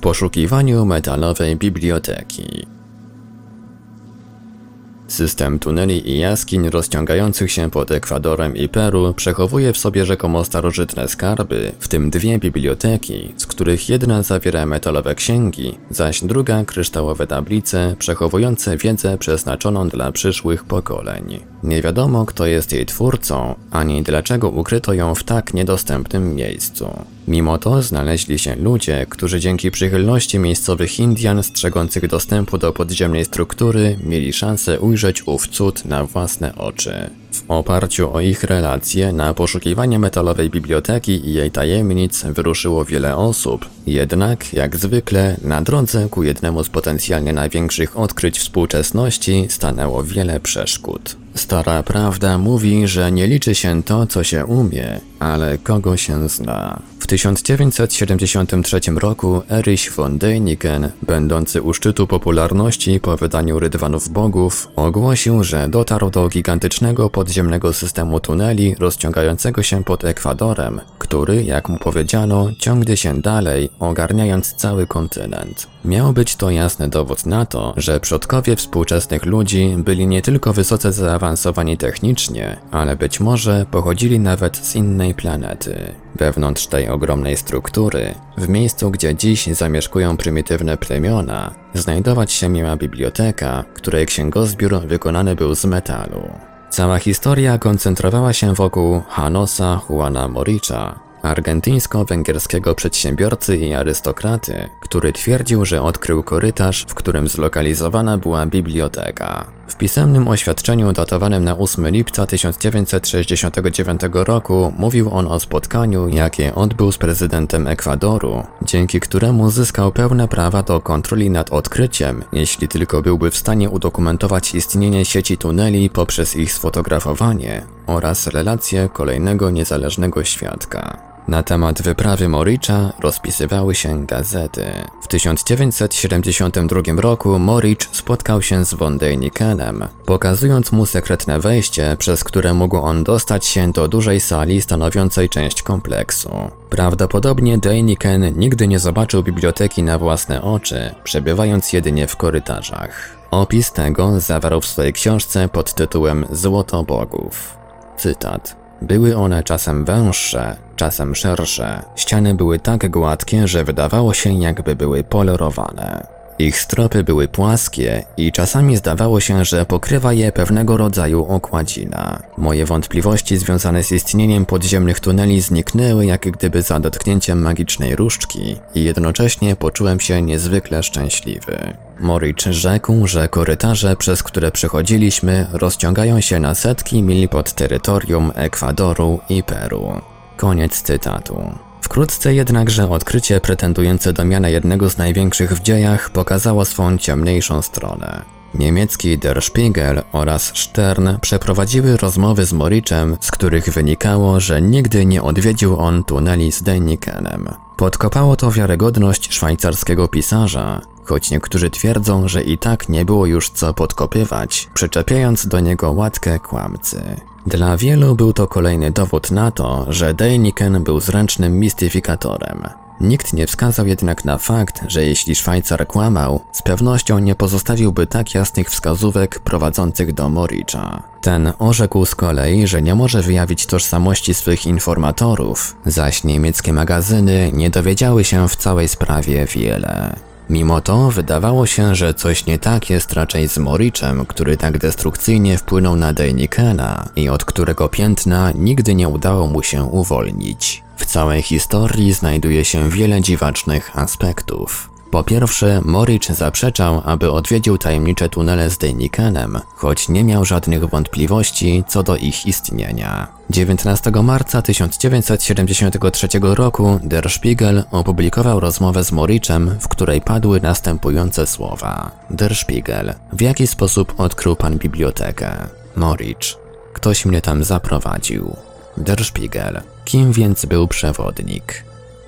poszukiwaniu metalowej biblioteki. System tuneli i jaskiń rozciągających się pod Ekwadorem i Peru przechowuje w sobie rzekomo starożytne skarby, w tym dwie biblioteki, z których jedna zawiera metalowe księgi, zaś druga kryształowe tablice przechowujące wiedzę przeznaczoną dla przyszłych pokoleń. Nie wiadomo, kto jest jej twórcą, ani dlaczego ukryto ją w tak niedostępnym miejscu. Mimo to znaleźli się ludzie, którzy dzięki przychylności miejscowych Indian strzegących dostępu do podziemnej struktury mieli szansę ujrzeć ów cud na własne oczy. W oparciu o ich relacje na poszukiwanie metalowej biblioteki i jej tajemnic wyruszyło wiele osób, jednak, jak zwykle, na drodze ku jednemu z potencjalnie największych odkryć współczesności stanęło wiele przeszkód. Stara prawda mówi, że nie liczy się to, co się umie, ale kogo się zna. W 1973 roku Erich von Däniken, będący u szczytu popularności po wydaniu Rydwanów Bogów, ogłosił, że dotarł do gigantycznego podziemnego systemu tuneli rozciągającego się pod Ekwadorem, który, jak mu powiedziano, ciągnie się dalej, ogarniając cały kontynent. Miał być to jasny dowód na to, że przodkowie współczesnych ludzi byli nie tylko wysoce zaawansowani technicznie, ale być może pochodzili nawet z innej planety. Wewnątrz tej ogromnej struktury, w miejscu gdzie dziś zamieszkują prymitywne plemiona, znajdować się miała biblioteka, której księgozbiór wykonany był z metalu. Cała historia koncentrowała się wokół Hanosa Juana Moricza, argentyńsko-węgierskiego przedsiębiorcy i arystokraty, który twierdził, że odkrył korytarz, w którym zlokalizowana była biblioteka. W pisemnym oświadczeniu datowanym na 8 lipca 1969 roku mówił on o spotkaniu, jakie odbył z prezydentem Ekwadoru, dzięki któremu zyskał pełne prawa do kontroli nad odkryciem, jeśli tylko byłby w stanie udokumentować istnienie sieci tuneli poprzez ich sfotografowanie oraz relacje kolejnego niezależnego świadka. Na temat wyprawy Moricza rozpisywały się gazety. W 1972 roku Moricz spotkał się z von Deinikenem, pokazując mu sekretne wejście, przez które mógł on dostać się do dużej sali stanowiącej część kompleksu. Prawdopodobnie Deiniken nigdy nie zobaczył biblioteki na własne oczy, przebywając jedynie w korytarzach. Opis tego zawarł w swojej książce pod tytułem Złoto Bogów. Cytat. Były one czasem węższe, czasem szersze. Ściany były tak gładkie, że wydawało się jakby były polerowane. Ich stropy były płaskie i czasami zdawało się, że pokrywa je pewnego rodzaju okładzina. Moje wątpliwości związane z istnieniem podziemnych tuneli zniknęły jak gdyby za dotknięciem magicznej różdżki i jednocześnie poczułem się niezwykle szczęśliwy. Moricz rzekł, że korytarze, przez które przechodziliśmy, rozciągają się na setki mil pod terytorium Ekwadoru i Peru. Koniec cytatu. Wkrótce jednakże odkrycie pretendujące do miana jednego z największych w dziejach pokazało swą ciemniejszą stronę. Niemiecki Der Spiegel oraz Stern przeprowadziły rozmowy z Moriczem, z których wynikało, że nigdy nie odwiedził on tuneli z Deinikenem. Podkopało to wiarygodność szwajcarskiego pisarza, choć niektórzy twierdzą, że i tak nie było już co podkopywać, przyczepiając do niego łatkę kłamcy. Dla wielu był to kolejny dowód na to, że Dejniken był zręcznym mistyfikatorem. Nikt nie wskazał jednak na fakt, że jeśli Szwajcar kłamał, z pewnością nie pozostawiłby tak jasnych wskazówek prowadzących do Moricza. Ten orzekł z kolei, że nie może wyjawić tożsamości swych informatorów, zaś niemieckie magazyny nie dowiedziały się w całej sprawie wiele. Mimo to wydawało się, że coś nie tak jest raczej z Moriczem, który tak destrukcyjnie wpłynął na Dejnikena i od którego piętna nigdy nie udało mu się uwolnić. W całej historii znajduje się wiele dziwacznych aspektów. Po pierwsze, Moricz zaprzeczał, aby odwiedził tajemnicze tunele z Deinikenem, choć nie miał żadnych wątpliwości co do ich istnienia. 19 marca 1973 roku Der Spiegel opublikował rozmowę z Moriczem, w której padły następujące słowa. Der Spiegel. W jaki sposób odkrył pan bibliotekę? Moricz. Ktoś mnie tam zaprowadził. Der Spiegel. Kim więc był przewodnik?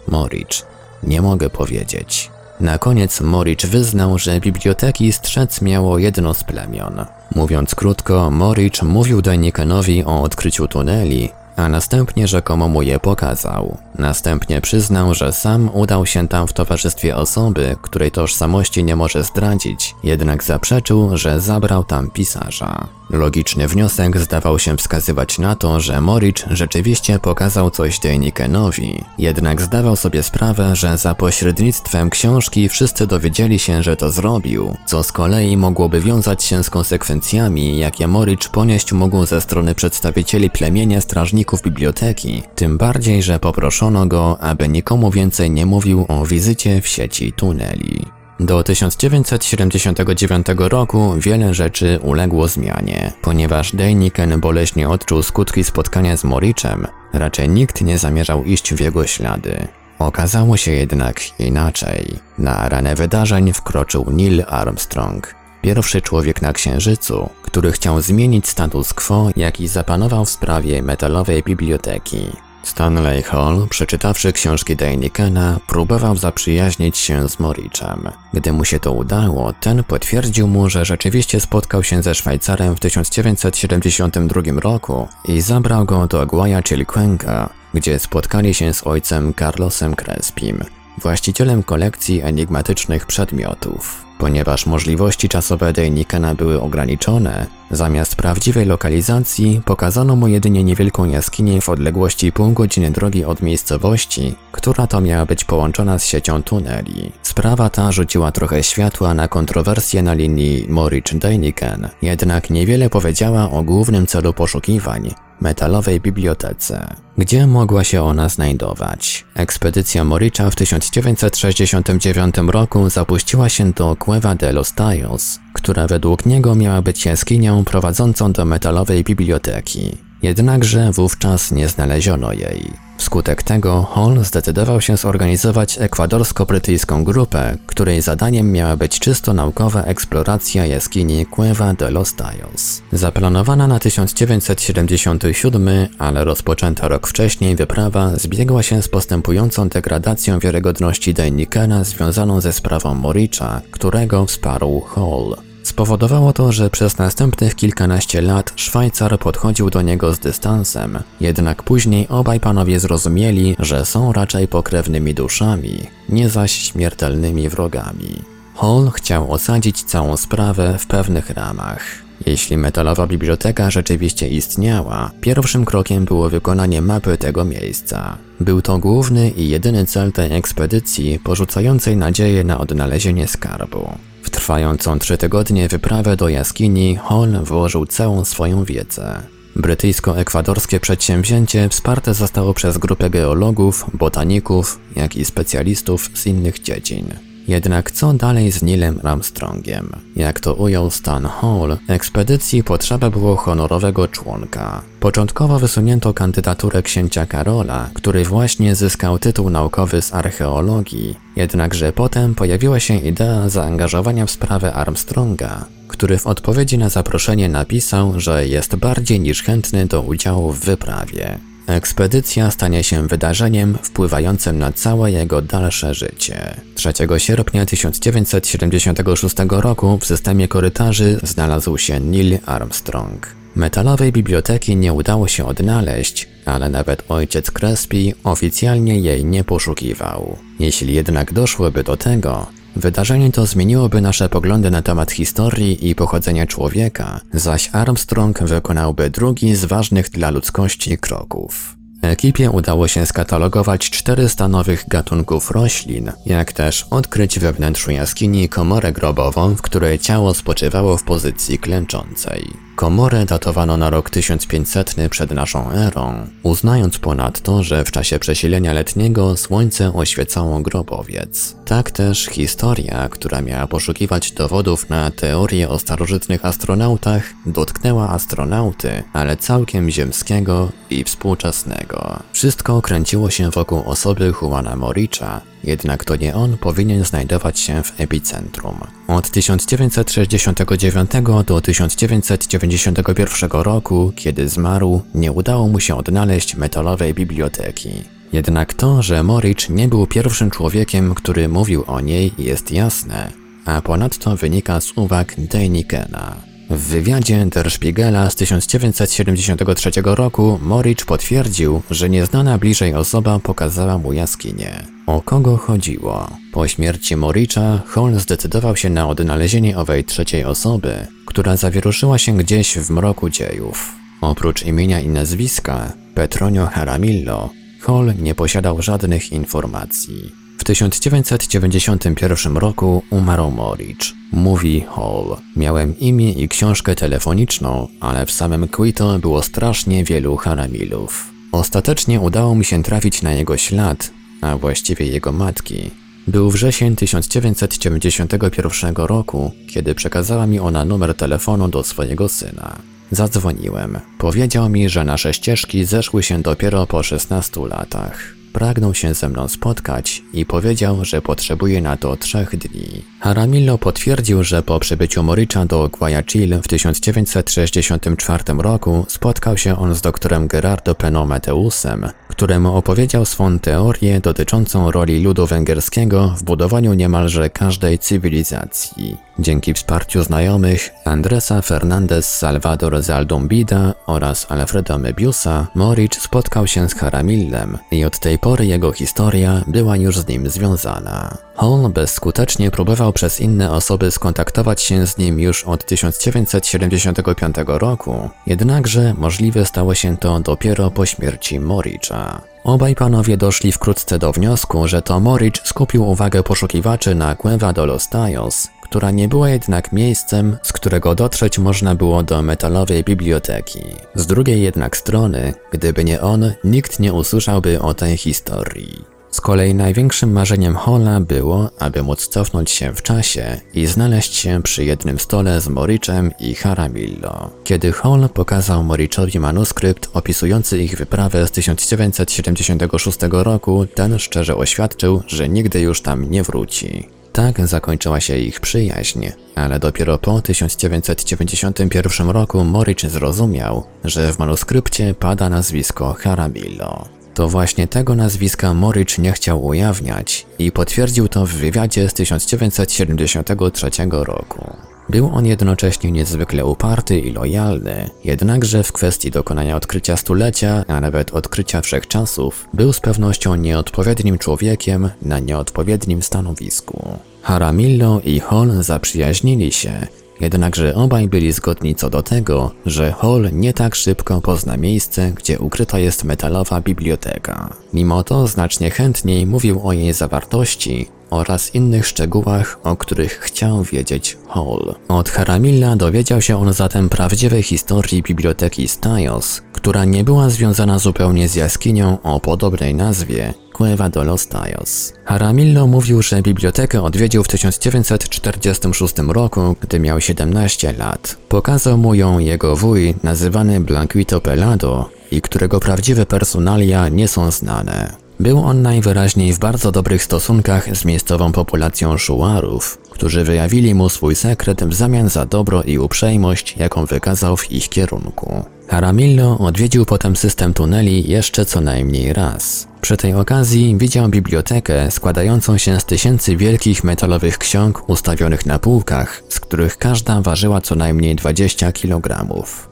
Moricz. Nie mogę powiedzieć. Na koniec Moricz wyznał, że biblioteki strzec miało jedno z plemion. Mówiąc krótko, Moricz mówił Danikenowi o odkryciu tuneli, a następnie rzekomo mu je pokazał. Następnie przyznał, że sam udał się tam w towarzystwie osoby, której tożsamości nie może zdradzić, jednak zaprzeczył, że zabrał tam pisarza. Logiczny wniosek zdawał się wskazywać na to, że Moricz rzeczywiście pokazał coś Dejnikenowi, jednak zdawał sobie sprawę, że za pośrednictwem książki wszyscy dowiedzieli się, że to zrobił, co z kolei mogłoby wiązać się z konsekwencjami, jakie Moricz ponieść mógł ze strony przedstawicieli plemienia strażników biblioteki, tym bardziej, że poproszono go, aby nikomu więcej nie mówił o wizycie w sieci tuneli. Do 1979 roku wiele rzeczy uległo zmianie, ponieważ Dejniken boleśnie odczuł skutki spotkania z Moriczem, raczej nikt nie zamierzał iść w jego ślady. Okazało się jednak inaczej. Na arenę wydarzeń wkroczył Neil Armstrong, pierwszy człowiek na Księżycu, który chciał zmienić status quo, jaki zapanował w sprawie metalowej biblioteki. Stanley Hall, przeczytawszy książki Dainikena, próbował zaprzyjaźnić się z Morichem. Gdy mu się to udało, ten potwierdził mu, że rzeczywiście spotkał się ze Szwajcarem w 1972 roku i zabrał go do Guayaquilquenga, gdzie spotkali się z ojcem Carlosem Crespim, właścicielem kolekcji enigmatycznych przedmiotów. Ponieważ możliwości czasowe Dejnikena były ograniczone, zamiast prawdziwej lokalizacji pokazano mu jedynie niewielką jaskinię w odległości pół godziny drogi od miejscowości, która to miała być połączona z siecią tuneli. Sprawa ta rzuciła trochę światła na kontrowersje na linii Morich-Dejniken, jednak niewiele powiedziała o głównym celu poszukiwań, metalowej bibliotece. Gdzie mogła się ona znajdować? Ekspedycja Moricza w 1969 roku zapuściła się do Cueva de los Tallos, która według niego miała być jaskinią prowadzącą do metalowej biblioteki. Jednakże wówczas nie znaleziono jej. Wskutek tego Hall zdecydował się zorganizować ekwadorsko-brytyjską grupę, której zadaniem miała być czysto naukowa eksploracja jaskini Cueva de los Tallos. Zaplanowana na 1977, ale rozpoczęta rok wcześniej wyprawa zbiegła się z postępującą degradacją wiarygodności Dainikena związaną ze sprawą Moricza, którego wsparł Hall. Spowodowało to, że przez następnych kilkanaście lat Szwajcar podchodził do niego z dystansem, jednak później obaj panowie zrozumieli, że są raczej pokrewnymi duszami, nie zaś śmiertelnymi wrogami. Hall chciał osadzić całą sprawę w pewnych ramach. Jeśli metalowa biblioteka rzeczywiście istniała, pierwszym krokiem było wykonanie mapy tego miejsca. Był to główny i jedyny cel tej ekspedycji, porzucającej nadzieję na odnalezienie skarbu. W trwającą trzy tygodnie wyprawę do jaskini Hall włożył całą swoją wiedzę. Brytyjsko-ekwadorskie przedsięwzięcie wsparte zostało przez grupę geologów, botaników, jak i specjalistów z innych dziedzin. Jednak co dalej z Nilem Armstrongiem? Jak to ujął Stan Hall, ekspedycji potrzeba było honorowego członka. Początkowo wysunięto kandydaturę księcia Karola, który właśnie zyskał tytuł naukowy z archeologii. Jednakże potem pojawiła się idea zaangażowania w sprawę Armstronga, który w odpowiedzi na zaproszenie napisał, że jest bardziej niż chętny do udziału w wyprawie. Ekspedycja stanie się wydarzeniem wpływającym na całe jego dalsze życie. 3 sierpnia 1976 roku w systemie korytarzy znalazł się Neil Armstrong. Metalowej biblioteki nie udało się odnaleźć, ale nawet ojciec Crespi oficjalnie jej nie poszukiwał. Jeśli jednak doszłoby do tego, Wydarzenie to zmieniłoby nasze poglądy na temat historii i pochodzenia człowieka, zaś Armstrong wykonałby drugi z ważnych dla ludzkości kroków. Ekipie udało się skatalogować 400 nowych gatunków roślin, jak też odkryć we wnętrzu jaskini komorę grobową, w której ciało spoczywało w pozycji klęczącej. Komorę datowano na rok 1500 przed naszą erą, uznając ponadto, że w czasie przesilenia letniego słońce oświecało grobowiec. Tak też historia, która miała poszukiwać dowodów na teorię o starożytnych astronautach, dotknęła astronauty, ale całkiem ziemskiego i współczesnego. Wszystko kręciło się wokół osoby Juana Moricha, jednak to nie on powinien znajdować się w epicentrum. Od 1969 do 1991 roku, kiedy zmarł, nie udało mu się odnaleźć metalowej biblioteki. Jednak to, że Morich nie był pierwszym człowiekiem, który mówił o niej, jest jasne, a ponadto wynika z uwag Deinikena. W wywiadzie Der Spiegela z 1973 roku Moricz potwierdził, że nieznana bliżej osoba pokazała mu jaskinię. O kogo chodziło? Po śmierci Moricza Hall zdecydował się na odnalezienie owej trzeciej osoby, która zawieruszyła się gdzieś w mroku dziejów. Oprócz imienia i nazwiska, Petronio Jaramillo, Hall nie posiadał żadnych informacji. W 1991 roku umarł Moricz. Mówi Hall. Miałem imię i książkę telefoniczną, ale w samym Quito było strasznie wielu Haramilów. Ostatecznie udało mi się trafić na jego ślad, a właściwie jego matki. Był wrzesień 1991 roku, kiedy przekazała mi ona numer telefonu do swojego syna. Zadzwoniłem. Powiedział mi, że nasze ścieżki zeszły się dopiero po 16 latach. Pragnął się ze mną spotkać i powiedział, że potrzebuje na to trzech dni. Jaramillo potwierdził, że po przybyciu Moricza do Guayaquil w 1964 roku spotkał się on z doktorem Gerardo Peno Mateusem, któremu opowiedział swą teorię dotyczącą roli ludu węgierskiego w budowaniu niemalże każdej cywilizacji. Dzięki wsparciu znajomych Andresa Fernandez Salvador Zaldumbida oraz Alfredo Mebiusa, Moricz spotkał się z Jaramillem i od tej pory jego historia była już z nim związana. Hall bezskutecznie próbował przez inne osoby skontaktować się z nim już od 1975 roku, jednakże możliwe stało się to dopiero po śmierci Moricza. Obaj panowie doszli wkrótce do wniosku, że to Moricz skupił uwagę poszukiwaczy na Cueva de los Tallos, która nie była jednak miejscem, z którego dotrzeć można było do metalowej biblioteki. Z drugiej jednak strony, gdyby nie on, nikt nie usłyszałby o tej historii. Z kolei największym marzeniem Hola było, aby móc cofnąć się w czasie i znaleźć się przy jednym stole z Moriczem i Haramillo. Kiedy Hall pokazał Moriczowi manuskrypt opisujący ich wyprawę z 1976 roku, ten szczerze oświadczył, że nigdy już tam nie wróci. Tak zakończyła się ich przyjaźń, ale dopiero po 1991 roku Moricz zrozumiał, że w manuskrypcie pada nazwisko Haramillo. To właśnie tego nazwiska Moricz nie chciał ujawniać i potwierdził to w wywiadzie z 1973 roku. Był on jednocześnie niezwykle uparty i lojalny, jednakże w kwestii dokonania odkrycia stulecia, a nawet odkrycia wszechczasów, był z pewnością nieodpowiednim człowiekiem na nieodpowiednim stanowisku. Haramillo i Hall zaprzyjaźnili się Jednakże obaj byli zgodni co do tego, że Hall nie tak szybko pozna miejsce, gdzie ukryta jest metalowa biblioteka. Mimo to znacznie chętniej mówił o jej zawartości oraz innych szczegółach, o których chciał wiedzieć Hall. Od Haramilla dowiedział się on zatem prawdziwej historii biblioteki Stajos, która nie była związana zupełnie z jaskinią o podobnej nazwie, Cueva de los Tallos. Jaramillo mówił, że bibliotekę odwiedził w 1946 roku, gdy miał 17 lat. Pokazał mu ją jego wuj, nazywany Blanquito Pelado i którego prawdziwe personalia nie są znane. Był on najwyraźniej w bardzo dobrych stosunkach z miejscową populacją szuarów, którzy wyjawili mu swój sekret w zamian za dobro i uprzejmość, jaką wykazał w ich kierunku. Jaramillo odwiedził potem system tuneli jeszcze co najmniej raz. Przy tej okazji widział bibliotekę składającą się z tysięcy wielkich metalowych ksiąg ustawionych na półkach, z których każda ważyła co najmniej 20 kg.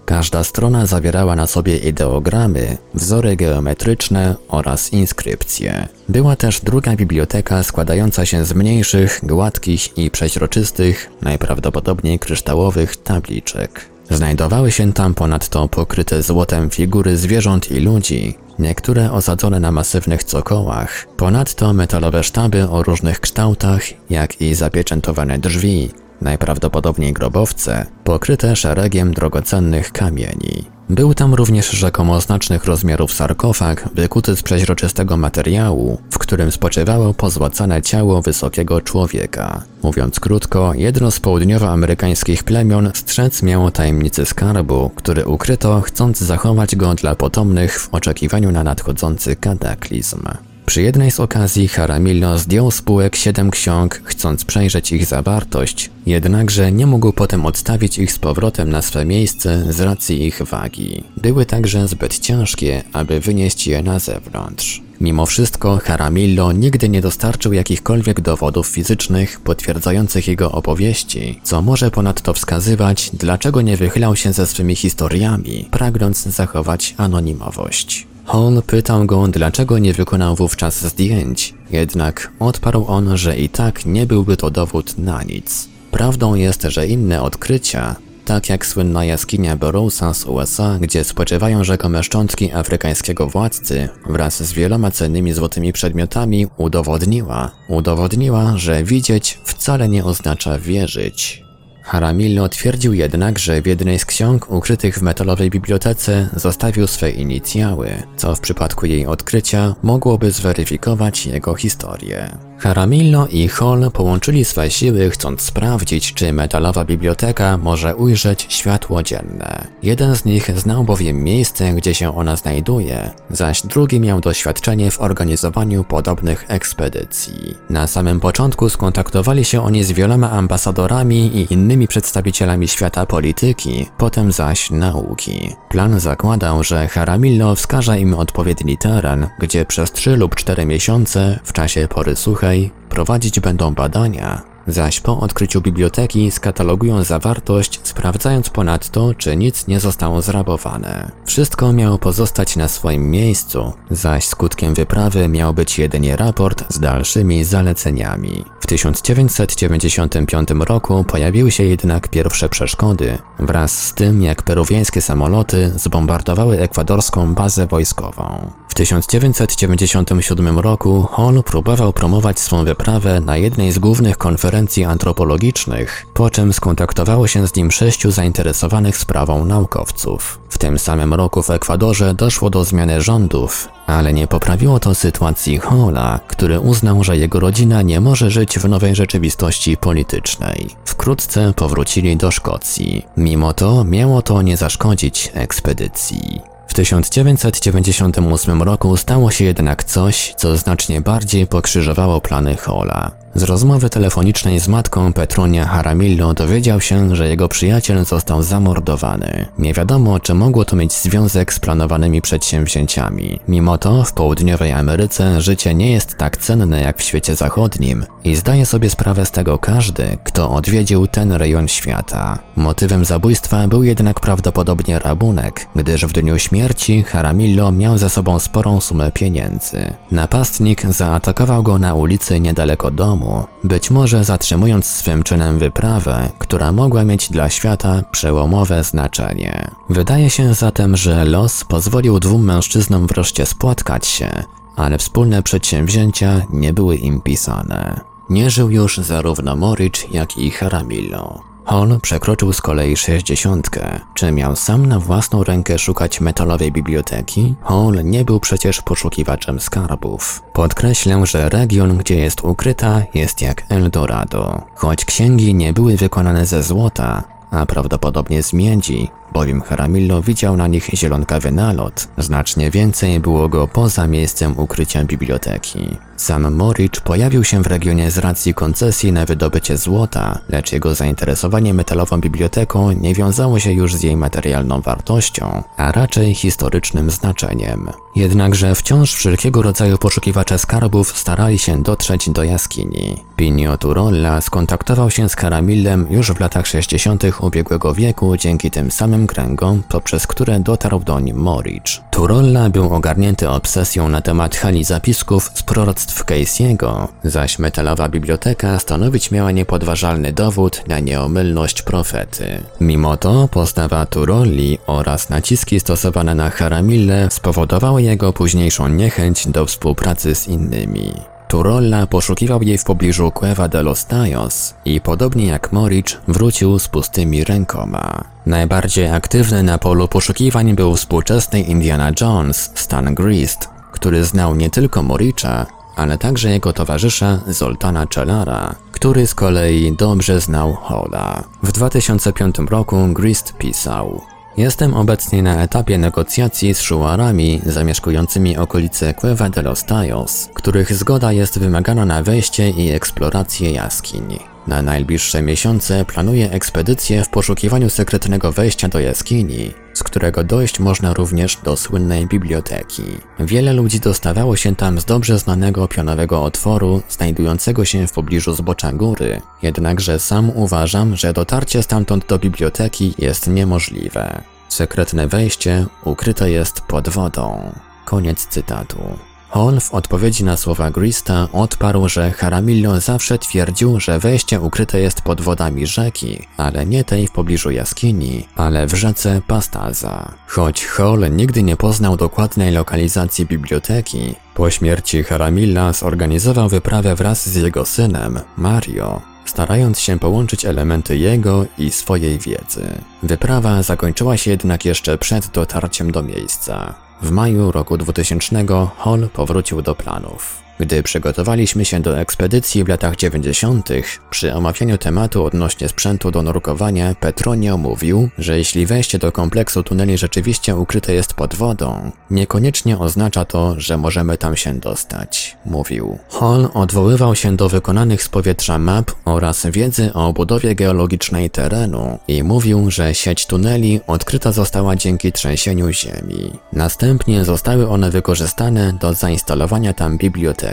Każda strona zawierała na sobie ideogramy, wzory geometryczne oraz inskrypcje. Była też druga biblioteka składająca się z mniejszych, gładkich i przeźroczystych, najprawdopodobniej kryształowych tabliczek. Znajdowały się tam ponadto pokryte złotem figury zwierząt i ludzi, niektóre osadzone na masywnych cokołach, ponadto metalowe sztaby o różnych kształtach, jak i zapieczętowane drzwi, najprawdopodobniej grobowce, pokryte szeregiem drogocennych kamieni. Był tam również rzekomo znacznych rozmiarów sarkofag wykuty z przeźroczystego materiału, w którym spoczywało pozłacane ciało wysokiego człowieka. Mówiąc krótko, jedno z południowoamerykańskich plemion strzec miało tajemnicy skarbu, który ukryto chcąc zachować go dla potomnych w oczekiwaniu na nadchodzący kataklizm. Przy jednej z okazji Jaramillo zdjął z półek siedem ksiąg, chcąc przejrzeć ich zawartość, jednakże nie mógł potem odstawić ich z powrotem na swe miejsce z racji ich wagi. Były także zbyt ciężkie, aby wynieść je na zewnątrz. Mimo wszystko Jaramillo nigdy nie dostarczył jakichkolwiek dowodów fizycznych potwierdzających jego opowieści, co może ponadto wskazywać, dlaczego nie wychylał się ze swymi historiami, pragnąc zachować anonimowość. Hall pytał go, dlaczego nie wykonał wówczas zdjęć, jednak odparł on, że i tak nie byłby to dowód na nic. Prawdą jest, że inne odkrycia, tak jak słynna jaskinia Burroughsa z USA, gdzie spoczywają rzekome szczątki afrykańskiego władcy wraz z wieloma cennymi złotymi przedmiotami, udowodniła, udowodniła, że widzieć wcale nie oznacza wierzyć. Haramillo twierdził jednak, że w jednej z ksiąg ukrytych w metalowej bibliotece zostawił swe inicjały, co w przypadku jej odkrycia mogłoby zweryfikować jego historię. Jaramillo i Hall połączyli swe siły chcąc sprawdzić, czy metalowa biblioteka może ujrzeć światło dzienne. Jeden z nich znał bowiem miejsce, gdzie się ona znajduje, zaś drugi miał doświadczenie w organizowaniu podobnych ekspedycji. Na samym początku skontaktowali się oni z wieloma ambasadorami i innymi przedstawicielami świata polityki, potem zaś nauki. Plan zakładał, że Jaramillo wskaże im odpowiedni teren, gdzie przez 3 lub 4 miesiące w czasie pory suchej prowadzić będą badania, zaś po odkryciu biblioteki skatalogują zawartość, sprawdzając ponadto, czy nic nie zostało zrabowane. Wszystko miało pozostać na swoim miejscu, zaś skutkiem wyprawy miał być jedynie raport z dalszymi zaleceniami. W 1995 roku pojawiły się jednak pierwsze przeszkody, wraz z tym jak peruwiańskie samoloty zbombardowały ekwadorską bazę wojskową. W 1997 roku Hall próbował promować swą wyprawę na jednej z głównych konferencji antropologicznych, po czym skontaktowało się z nim sześciu zainteresowanych sprawą naukowców. W tym samym roku w Ekwadorze doszło do zmiany rządów, ale nie poprawiło to sytuacji Halla, który uznał, że jego rodzina nie może żyć w nowej rzeczywistości politycznej. Wkrótce powrócili do Szkocji. Mimo to miało to nie zaszkodzić ekspedycji. W 1998 roku stało się jednak coś, co znacznie bardziej pokrzyżowało plany Hola. Z rozmowy telefonicznej z matką Petrunia Haramillo dowiedział się, że jego przyjaciel został zamordowany. Nie wiadomo, czy mogło to mieć związek z planowanymi przedsięwzięciami. Mimo to w południowej Ameryce życie nie jest tak cenne jak w świecie zachodnim i zdaje sobie sprawę z tego każdy, kto odwiedził ten rejon świata. Motywem zabójstwa był jednak prawdopodobnie rabunek, gdyż w dniu śmierci Haramillo miał ze sobą sporą sumę pieniędzy. Napastnik zaatakował go na ulicy niedaleko domu, domu, być może zatrzymując swym czynem wyprawę, która mogła mieć dla świata przełomowe znaczenie. Wydaje się zatem, że los pozwolił dwóm mężczyznom wreszcie spotkać się, ale wspólne przedsięwzięcia nie były im pisane. Nie żył już zarówno Moricz, jak i Haramillo. Hall przekroczył z kolei sześćdziesiątkę. Czy miał sam na własną rękę szukać metalowej biblioteki? Hall nie był przecież poszukiwaczem skarbów. Podkreślę, że region, gdzie jest ukryta, jest jak Eldorado. Choć księgi nie były wykonane ze złota, a prawdopodobnie z miedzi, bowiem Haramillo widział na nich zielonkawy nalot. Znacznie więcej było go poza miejscem ukrycia biblioteki. Sam Moricz pojawił się w regionie z racji koncesji na wydobycie złota, lecz jego zainteresowanie metalową biblioteką nie wiązało się już z jej materialną wartością, a raczej historycznym znaczeniem. Jednakże wciąż wszelkiego rodzaju poszukiwacze skarbów starali się dotrzeć do jaskini. Pinio Turolla skontaktował się z Karamillem już w latach 60. ubiegłego wieku dzięki tym samym kręgom, poprzez które dotarł do nim Moricz. Turolla był ogarnięty obsesją na temat hali zapisków z proroctw Casey'ego, zaś metalowa biblioteka stanowić miała niepodważalny dowód na nieomylność profety. Mimo to postawa Turolli oraz naciski stosowane na Haramille spowodowały jego późniejszą niechęć do współpracy z innymi. Turolla poszukiwał jej w pobliżu Cueva de los Tayos i podobnie jak Moricz wrócił z pustymi rękoma. Najbardziej aktywny na polu poszukiwań był współczesny Indiana Jones, Stan Grist, który znał nie tylko Moricza, ale także jego towarzysza Zoltana Czelara, który z kolei dobrze znał Hola. W 2005 roku Grist pisał Jestem obecnie na etapie negocjacji z szuarami zamieszkującymi okolice Cueva de los Tayos, których zgoda jest wymagana na wejście i eksplorację jaskiń. Na najbliższe miesiące planuję ekspedycję w poszukiwaniu sekretnego wejścia do jaskini, z którego dojść można również do słynnej biblioteki. Wiele ludzi dostawało się tam z dobrze znanego pionowego otworu, znajdującego się w pobliżu zbocza góry, jednakże sam uważam, że dotarcie stamtąd do biblioteki jest niemożliwe. Sekretne wejście ukryte jest pod wodą. Koniec cytatu. Hall w odpowiedzi na słowa Grista odparł, że Jaramillo zawsze twierdził, że wejście ukryte jest pod wodami rzeki, ale nie tej w pobliżu jaskini, ale w rzece Pastaza. Choć Hall nigdy nie poznał dokładnej lokalizacji biblioteki, po śmierci Jaramilla zorganizował wyprawę wraz z jego synem, Mario, starając się połączyć elementy jego i swojej wiedzy. Wyprawa zakończyła się jednak jeszcze przed dotarciem do miejsca. W maju roku 2000 Hall powrócił do planów. Gdy przygotowaliśmy się do ekspedycji w latach 90., przy omawianiu tematu odnośnie sprzętu do nurkowania, Petronio mówił, że jeśli wejście do kompleksu tuneli rzeczywiście ukryte jest pod wodą, niekoniecznie oznacza to, że możemy tam się dostać. Mówił. Hall odwoływał się do wykonanych z powietrza map oraz wiedzy o budowie geologicznej terenu i mówił, że sieć tuneli odkryta została dzięki trzęsieniu ziemi. Następnie zostały one wykorzystane do zainstalowania tam biblioteki.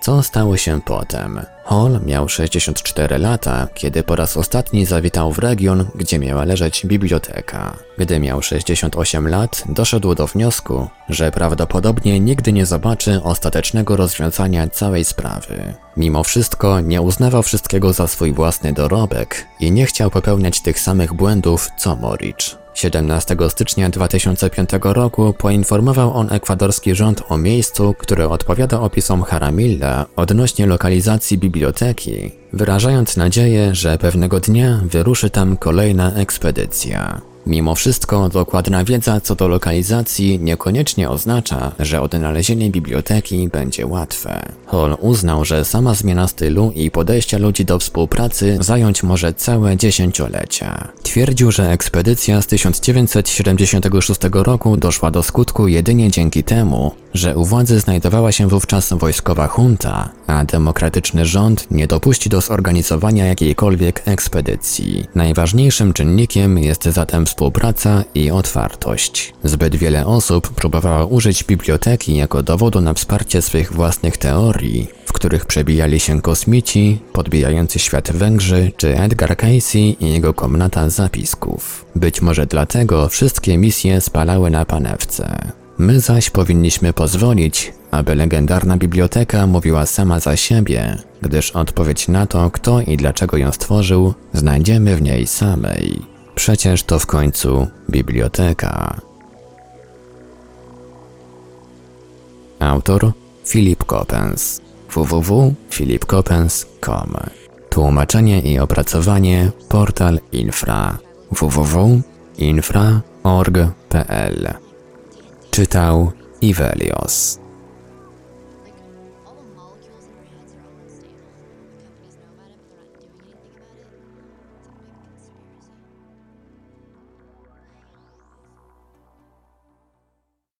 Co stało się potem? Hall miał 64 lata, kiedy po raz ostatni zawitał w region, gdzie miała leżeć biblioteka. Gdy miał 68 lat, doszedł do wniosku, że prawdopodobnie nigdy nie zobaczy ostatecznego rozwiązania całej sprawy. Mimo wszystko nie uznawał wszystkiego za swój własny dorobek i nie chciał popełniać tych samych błędów co Moricz. 17 stycznia 2005 roku poinformował on ekwadorski rząd o miejscu, które odpowiada opisom Haramilla odnośnie lokalizacji biblioteki, wyrażając nadzieję, że pewnego dnia wyruszy tam kolejna ekspedycja. Mimo wszystko dokładna wiedza co do lokalizacji niekoniecznie oznacza, że odnalezienie biblioteki będzie łatwe. Hall uznał, że sama zmiana stylu i podejścia ludzi do współpracy zająć może całe dziesięciolecia. Twierdził, że ekspedycja z 1976 roku doszła do skutku jedynie dzięki temu, że u władzy znajdowała się wówczas wojskowa junta, a demokratyczny rząd nie dopuści do zorganizowania jakiejkolwiek ekspedycji. Najważniejszym czynnikiem jest zatem współpraca i otwartość. Zbyt wiele osób próbowało użyć biblioteki jako dowodu na wsparcie swych własnych teorii, w których przebijali się kosmici, podbijający świat Węgrzy czy Edgar Casey i jego komnata zapisków. Być może dlatego wszystkie misje spalały na panewce. My zaś powinniśmy pozwolić, aby legendarna biblioteka mówiła sama za siebie, gdyż odpowiedź na to, kto i dlaczego ją stworzył, znajdziemy w niej samej. Przecież to w końcu biblioteka. Autor Filip Kopens www.filipkopens.com Tłumaczenie i opracowanie portal infra www.infra.org.pl Czytał Ivelios